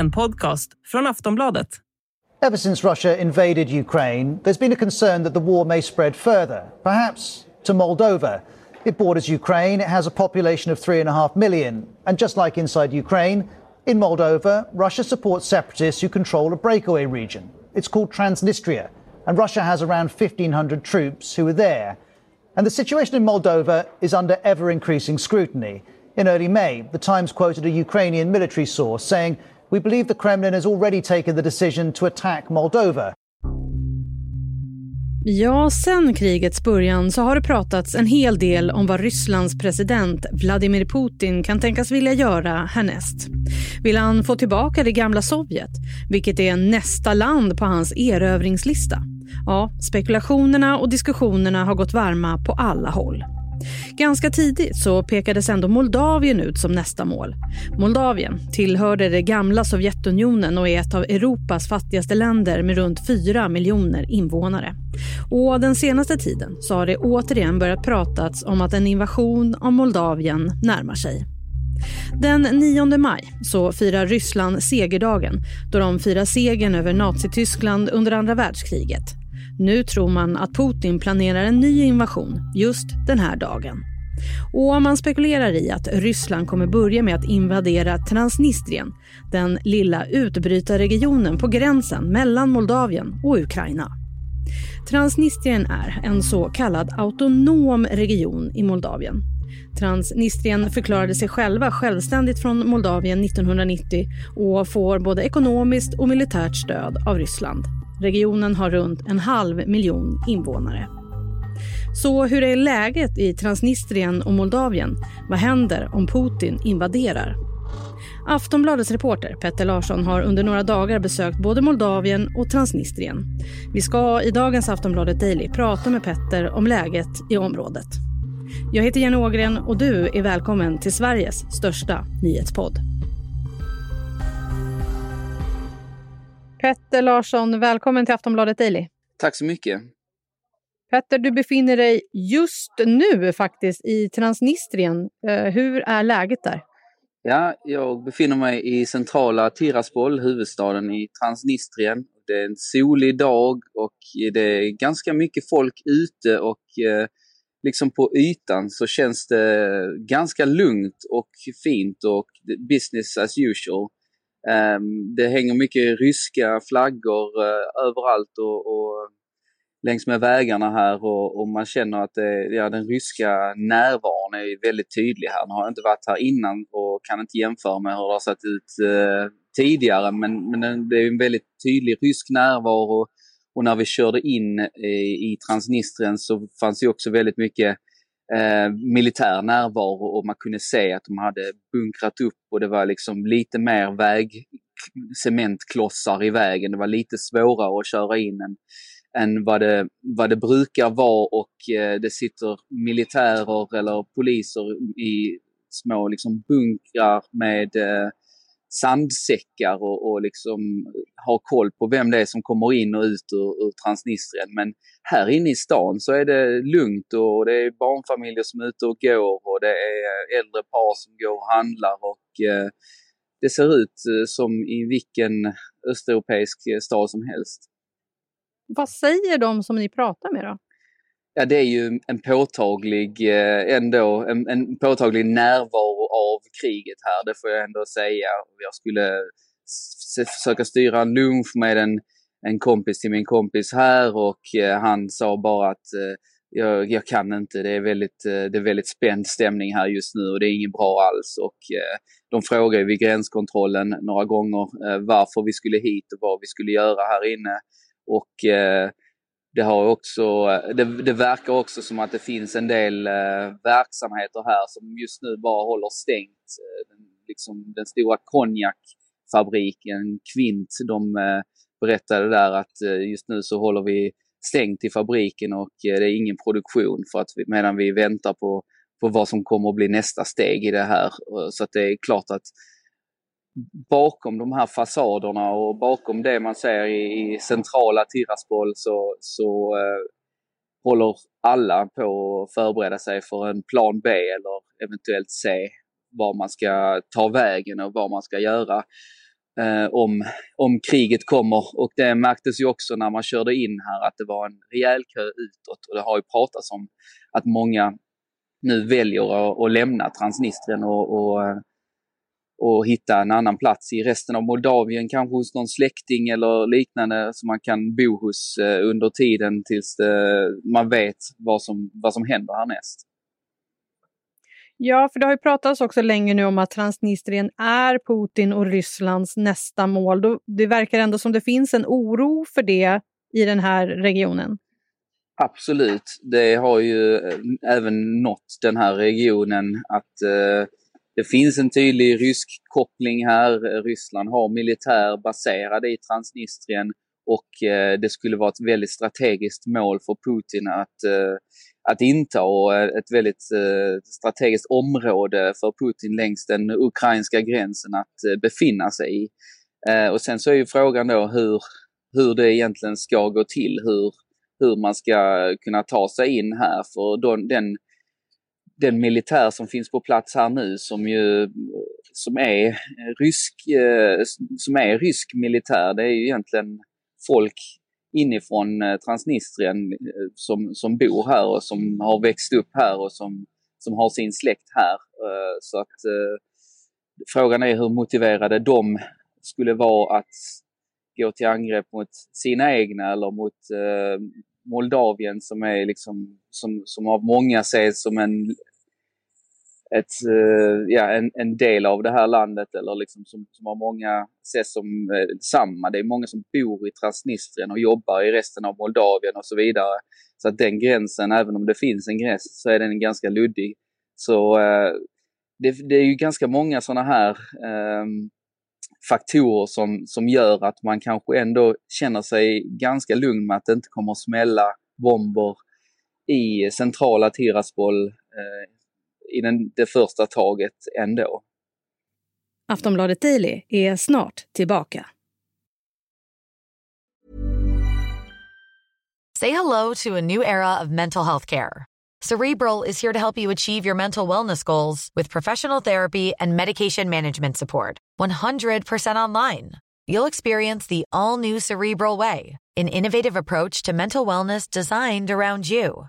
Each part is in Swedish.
En podcast från Aftonbladet. Ever since Russia invaded Ukraine, there's been a concern that the war may spread further, perhaps to Moldova. It borders Ukraine, it has a population of three and a half million. And just like inside Ukraine, in Moldova, Russia supports separatists who control a breakaway region. It's called Transnistria, and Russia has around 1,500 troops who are there. And the situation in Moldova is under ever increasing scrutiny. In early May, the Times quoted a Ukrainian military source saying, We believe the Kremlin has already taken the decision to attack Moldova. Ja, sen krigets början så har det pratats en hel del om vad Rysslands president Vladimir Putin kan tänkas vilja göra härnäst. Vill han få tillbaka det gamla Sovjet, vilket är nästa land på hans erövringslista? Ja, spekulationerna och diskussionerna har gått varma på alla håll. Ganska tidigt så pekades ändå Moldavien ut som nästa mål. Moldavien tillhörde det gamla Sovjetunionen och är ett av Europas fattigaste länder med runt 4 miljoner invånare. Och den senaste tiden så har det återigen börjat pratas om att en invasion av Moldavien närmar sig. Den 9 maj så firar Ryssland segerdagen då de firar segern över Nazityskland under andra världskriget. Nu tror man att Putin planerar en ny invasion just den här dagen. Och man spekulerar i att Ryssland kommer börja med att invadera Transnistrien, den lilla utbrytarregionen på gränsen mellan Moldavien och Ukraina. Transnistrien är en så kallad autonom region i Moldavien. Transnistrien förklarade sig själva självständigt från Moldavien 1990 och får både ekonomiskt och militärt stöd av Ryssland. Regionen har runt en halv miljon invånare. Så hur är läget i Transnistrien och Moldavien? Vad händer om Putin invaderar? Aftonbladets reporter Petter Larsson har under några dagar besökt både Moldavien och Transnistrien. Vi ska i dagens Aftonbladet Daily prata med Petter om läget i området. Jag heter Jenny Ågren och du är välkommen till Sveriges största nyhetspodd. Petter Larsson, välkommen till Aftonbladet Daily. Tack så mycket. Petter, du befinner dig just nu faktiskt i Transnistrien. Eh, hur är läget där? Ja, jag befinner mig i centrala Tiraspol, huvudstaden i Transnistrien. Det är en solig dag och det är ganska mycket folk ute och eh, liksom på ytan så känns det ganska lugnt och fint och business as usual. Ehm, det hänger mycket ryska flaggor eh, överallt och, och längs med vägarna här och, och, man känner att det, ja, den ryska närvaron är väldigt tydlig här. Nu har jag inte varit här innan och kan inte jämföra med hur det har sett ut eh, tidigare men, men det är en väldigt tydlig rysk närvaro och när vi körde in i, i Transnistrien så fanns det också väldigt mycket eh, militär närvaro och man kunde se att de hade bunkrat upp och det var liksom lite mer väg, cementklossar i vägen. Det var lite svårare att köra in än, än vad, det, vad det brukar vara och eh, det sitter militärer eller poliser i små liksom bunkrar med eh, sandsäckar och, och liksom ha koll på vem det är som kommer in och ut ur, ur Transnistrien. Men här inne i stan så är det lugnt och det är barnfamiljer som är ute och går och det är äldre par som går och handlar och eh, det ser ut eh, som i vilken östeuropeisk eh, stad som helst. Vad säger de som ni pratar med då? Ja, det är ju en påtaglig, eh, ändå, en, en påtaglig närvaro av kriget här, det får jag ändå säga. Jag skulle försöka styra en lunch med en, en kompis till min kompis här och eh, han sa bara att eh, jag, jag, kan inte, det är, väldigt, det är väldigt spänd stämning här just nu och det är inget bra alls. Och de frågade vid gränskontrollen några gånger varför vi skulle hit och vad vi skulle göra här inne. Och det, har också, det, det, verkar också som att det finns en del eh, verksamheter här som just nu bara håller stängt. Eh, den, liksom, den stora konjakfabriken Kvint, de eh, berättade där att eh, just nu så håller vi stängt i fabriken och eh, det är ingen produktion för att vi, medan vi väntar på, på vad som kommer att bli nästa steg i det här. Så att det är klart att bakom de här fasaderna och bakom det man ser i, i centrala Tiraspol så, så eh, håller alla på att förbereda sig för en plan B eller eventuellt C var man ska ta vägen och vad man ska göra. eh, om, om kriget kommer. Och det märktes ju också när man körde in här att det var en rejäl kö utåt och det har ju pratats om att många nu väljer att, att lämna Transnistrien och, och, eh, och hitta en annan plats i resten av Moldavien, kanske hos någon släkting eller liknande som man kan bo hos eh, under tiden tills det, man vet vad som, vad som händer härnäst. Ja, för det har ju pratats också länge nu om att Transnistrien är Putin och Rysslands nästa mål. Det verkar ändå som det finns en oro för det i den här regionen. Absolut, det har ju eh, även nått den här regionen att eh, det finns en tydlig rysk koppling här. Ryssland har militär baserad i Transnistrien och eh, det skulle vara ett väldigt strategiskt mål för Putin att, eh, att inta och eh, ett väldigt eh, strategiskt område för Putin längs den ukrainska gränsen att eh, befinna sig i. Eh, och sen så är ju frågan då hur, hur det egentligen ska gå till, hur, hur man ska kunna ta sig in här. För då, den, den militär som finns på plats här nu som ju som är rysk, eh, som är rysk militär, det är ju egentligen folk inifrån eh, Transnistrien eh, som, som bor här och som har växt upp här och som, som har sin släkt här. Så att frågan är hur motiverade de skulle vara att gå till angrepp mot sina egna eller mot Moldavien som är liksom, som, som av många ses som en, ett, eh, ja, en, en, del av det här landet eller liksom som, som har många ses som eh, samma. Det är många som bor i Transnistrien och jobbar i resten av Moldavien och så vidare. Så att den gränsen, även om det finns en gräns, så är den ganska luddig. Så eh, det, det, är ju ganska många sådana här eh, faktorer som, som gör att man kanske ändå känner sig ganska lugn med att det inte kommer att smälla bomber i centrala Tiraspol eh, i den, det första taget ändå. Aftonbladet Daily är snart tillbaka. Say hello to a new era of mental health care. Cerebral is here to help you achieve your mental wellness goals with professional therapy and medication management support. 100% online. You'll experience the all new Cerebral Way, an innovative approach to mental wellness designed around you.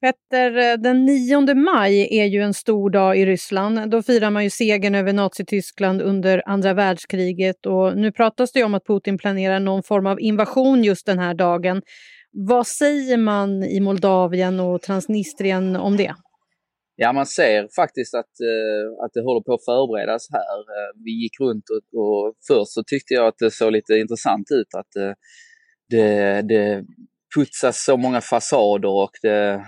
Petter, eh, den 9 maj är ju en stor dag i Ryssland. Då firar man ju segern över Nazityskland under andra världskriget och nu pratas det om att Putin planerar någon form av invasion just den här dagen. Vad säger man i Moldavien och Transnistrien om det? Ja, man ser faktiskt att, eh, att det håller på att förberedas här. Eh, vi gick runt och, och, först så tyckte jag att det såg lite intressant ut att det, det putsas så många fasader och det,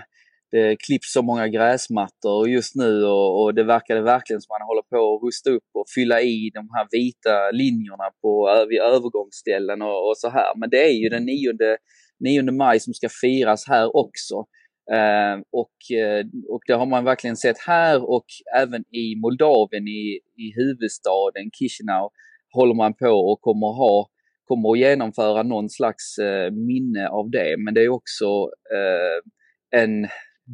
det klipps så många gräsmattor just nu och, och, det verkade verkligen som att man håller på att rusta upp och fylla i de här vita linjerna på, vid övergångsställen och, och så här. Men det är ju den 9, 9 maj som ska firas här också. Eh, och, eh, och det har man verkligen sett här och även i Moldavien i, i huvudstaden Chisinau håller man på och kommer ha kommer att genomföra någon slags eh, minne av det. Men det är också eh, en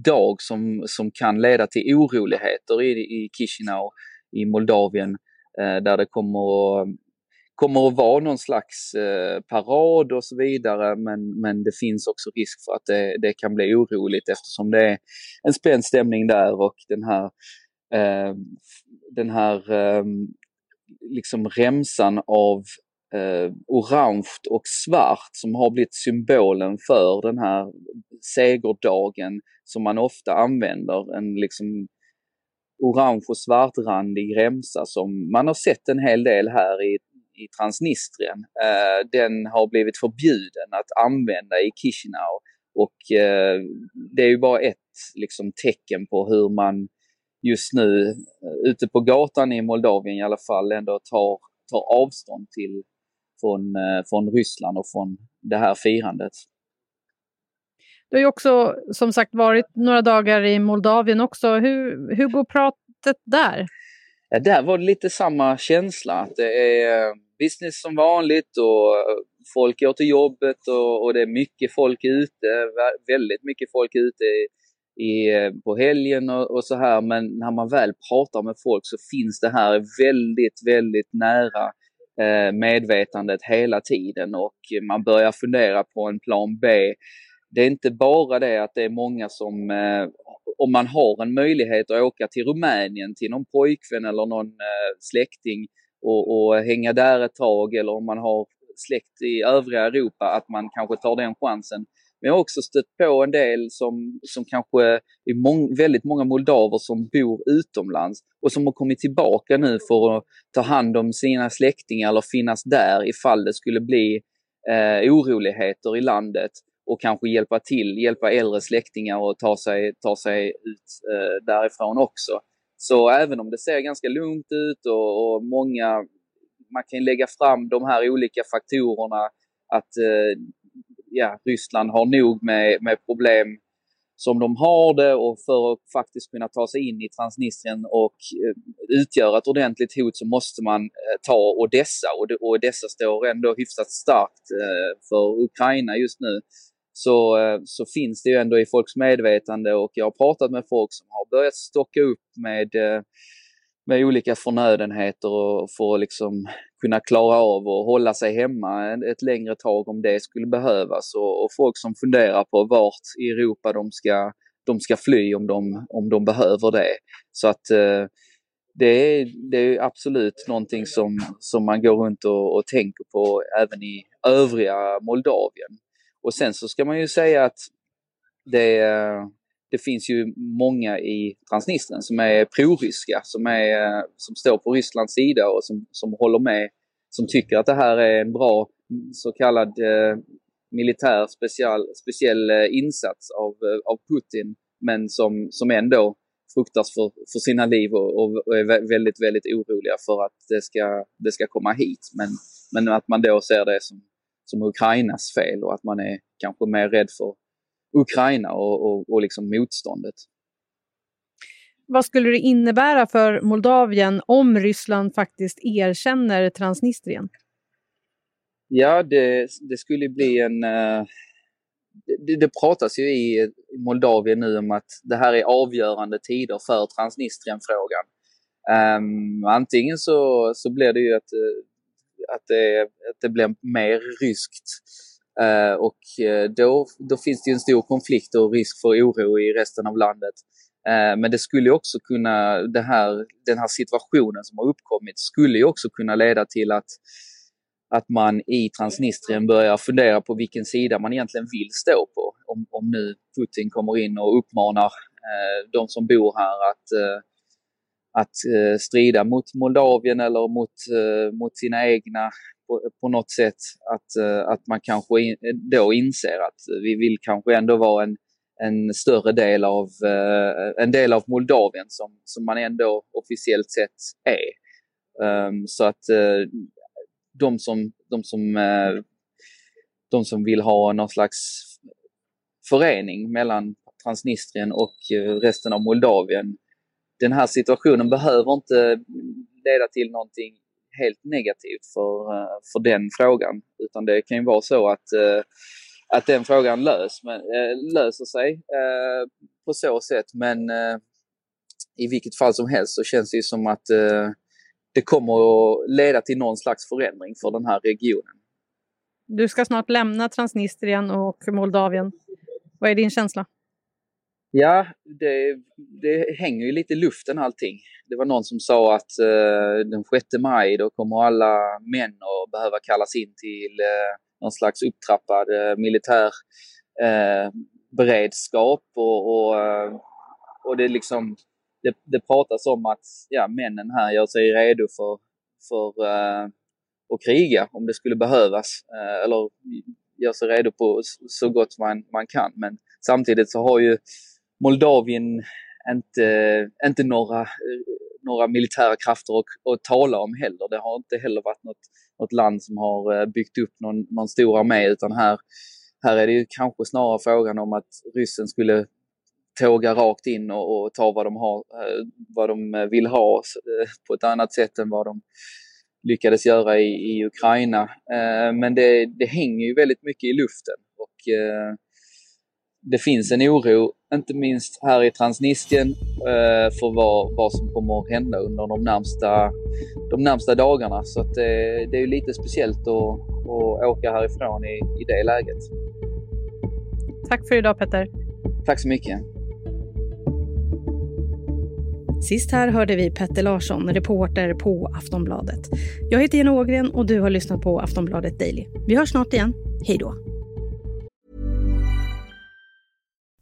dag som, som kan leda till oroligheter i, i Chisinau i Moldavien eh, där det kommer att, kommer att vara någon slags eh, parad och så vidare. Men, men det finns också risk för att det, det kan bli oroligt eftersom det är en spänd stämning där och den här, eh, den här eh, liksom remsan av eh, orange och svart som har blivit symbolen för den här segerdagen som man ofta använder. En liksom orange och svartrandig remsa som man har sett en hel del här i, i Transnistrien. Eh, den har blivit förbjuden att använda i Chisinau Och eh, det är ju bara ett liksom, tecken på hur man just nu eh, ute på gatan i Moldavien i alla fall ändå tar, tar avstånd till från, eh, från Ryssland och från det här firandet. Du har ju också som sagt varit några dagar i Moldavien också. Hur, hur går pratet där? Ja, där var det lite samma känsla. Att det är business som vanligt och folk går till jobbet och, och det är mycket folk ute. Väldigt mycket folk ute i, i, på helgen och, och, så här. Men när man väl pratar med folk så finns det här väldigt, väldigt nära eh, Eh, medvetandet hela tiden och man börjar fundera på en plan B det är inte bara det att det är många som, eh, om man har en möjlighet att åka till Rumänien till någon pojkvän eller någon eh, släkting och, och, hänga där ett tag eller om man har släkt i övriga Europa att man kanske tar den chansen. Men jag har också stött på en del som, som kanske är mång, väldigt många moldaver som bor utomlands och som har kommit tillbaka nu för att ta hand om sina släktingar eller finnas där ifall det skulle bli eh, oroligheter i landet och kanske hjälpa till, hjälpa äldre släktingar att ta sig, ta sig ut eh, därifrån också. Så även om det ser ganska lugnt ut och, och många, man kan lägga fram de här olika faktorerna att eh, ja, Ryssland har nog med, med problem som de har det och för att faktiskt kunna ta sig in i Transnistrien och eh, utgöra ett ordentligt hot så måste man eh, ta Odessa och, och Odessa står ändå hyfsat starkt eh, för Ukraina just nu. Så, eh, så finns det ju ändå i folks medvetande och jag har pratat med folk som har börjat stocka upp med, eh, med olika förnödenheter och för att liksom kunna klara av och hålla sig hemma ett längre tag om det skulle behövas och, och folk som funderar på vart i Europa de ska, de ska fly om de, om de behöver det. Så att eh, det är, det är absolut någonting som, som man går runt och, och tänker på även i övriga Moldavien. Och sen så ska man ju säga att det, det finns ju många i Transnistrien som är proryska, som, är, eh, som står på Rysslands sida och som, som håller med, som tycker att det här är en bra så kallad eh, militär special, speciell eh, insats av, eh, av Putin, men som, som ändå fruktas för, för sina liv och, och, är väldigt, väldigt oroliga för att det ska, det ska komma hit. Men, men att man då ser det som som Ukrainas fel och att man är kanske mer rädd för Ukraina och, och, och liksom motståndet. Vad skulle det innebära för Moldavien om Ryssland faktiskt erkänner Transnistrien? Ja, det, det skulle bli en... Uh, det, det, pratas ju i Moldavien nu om att det här är avgörande tider för Transnistrien-frågan. Um, antingen så, så blir det ju att uh, att det, att det blir mer ryskt. Eh, och eh, då, då finns det en stor konflikt och risk för oro i resten av landet. Eh, men det skulle också kunna, det här, den här situationen som har uppkommit skulle ju också kunna leda till att, att man i Transnistrien börjar fundera på vilken sida man egentligen vill stå på. Om, om nu Putin kommer in och uppmanar de som bor här att att eh, strida mot Moldavien eller mot, mot sina egna på, på något sätt. Att, eh, att man kanske in, då inser att vi vill kanske ändå vara en, en större del av, eh, en del av Moldavien som, som man ändå officiellt sett är. Ehm, så att eh, de som, de, som, de som vill ha någon slags förening mellan Transnistrien och resten av Moldavien den här situationen behöver inte leda till någonting helt negativt för, eh, för den frågan. Utan det kan ju vara så att, eh, att den frågan lös, men, eh, löser sig på så sätt. Men i vilket fall som helst så känns det ju som att det kommer att leda till någon slags förändring för den här regionen. Du ska snart lämna Transnistrien och Moldavien. Vad är din känsla? Ja, det, det hänger ju lite i luften allting. Det var någon som sa att eh, den 6 maj då kommer alla män att behöva kallas in till eh, någon slags upptrappad eh, militär eh, beredskap och, och, eh, och det liksom det, det pratas om att ja, männen här gör sig redo för, för eh, att kriga om det skulle behövas. Eh, eller gör sig redo på så gott man, man kan. Men samtidigt så har ju Moldavien inte, inte några, några militära krafter att, att tala om heller. Det har inte heller varit något, något land som har eh, byggt upp någon, någon stor armé utan här, här är det ju kanske snarare frågan om att ryssen skulle tåga rakt in och, och ta vad de, har, eh, vad de eh, vill ha på ett annat sätt än vad de lyckades göra i, i Ukraina. Men det, det hänger ju väldigt mycket i luften och det finns en oro, inte minst här i Transnistrien, för vad, vad som kommer att hända under de närmsta, de närmsta dagarna. Så att det, det är lite speciellt att, att åka härifrån i, i det läget. Tack för idag Petter. Tack så mycket. Sist här hörde vi Petter Larsson, reporter på Aftonbladet. Jag heter Jenny Ågren och du har lyssnat på Aftonbladet Daily. Vi hörs snart igen. Hej då!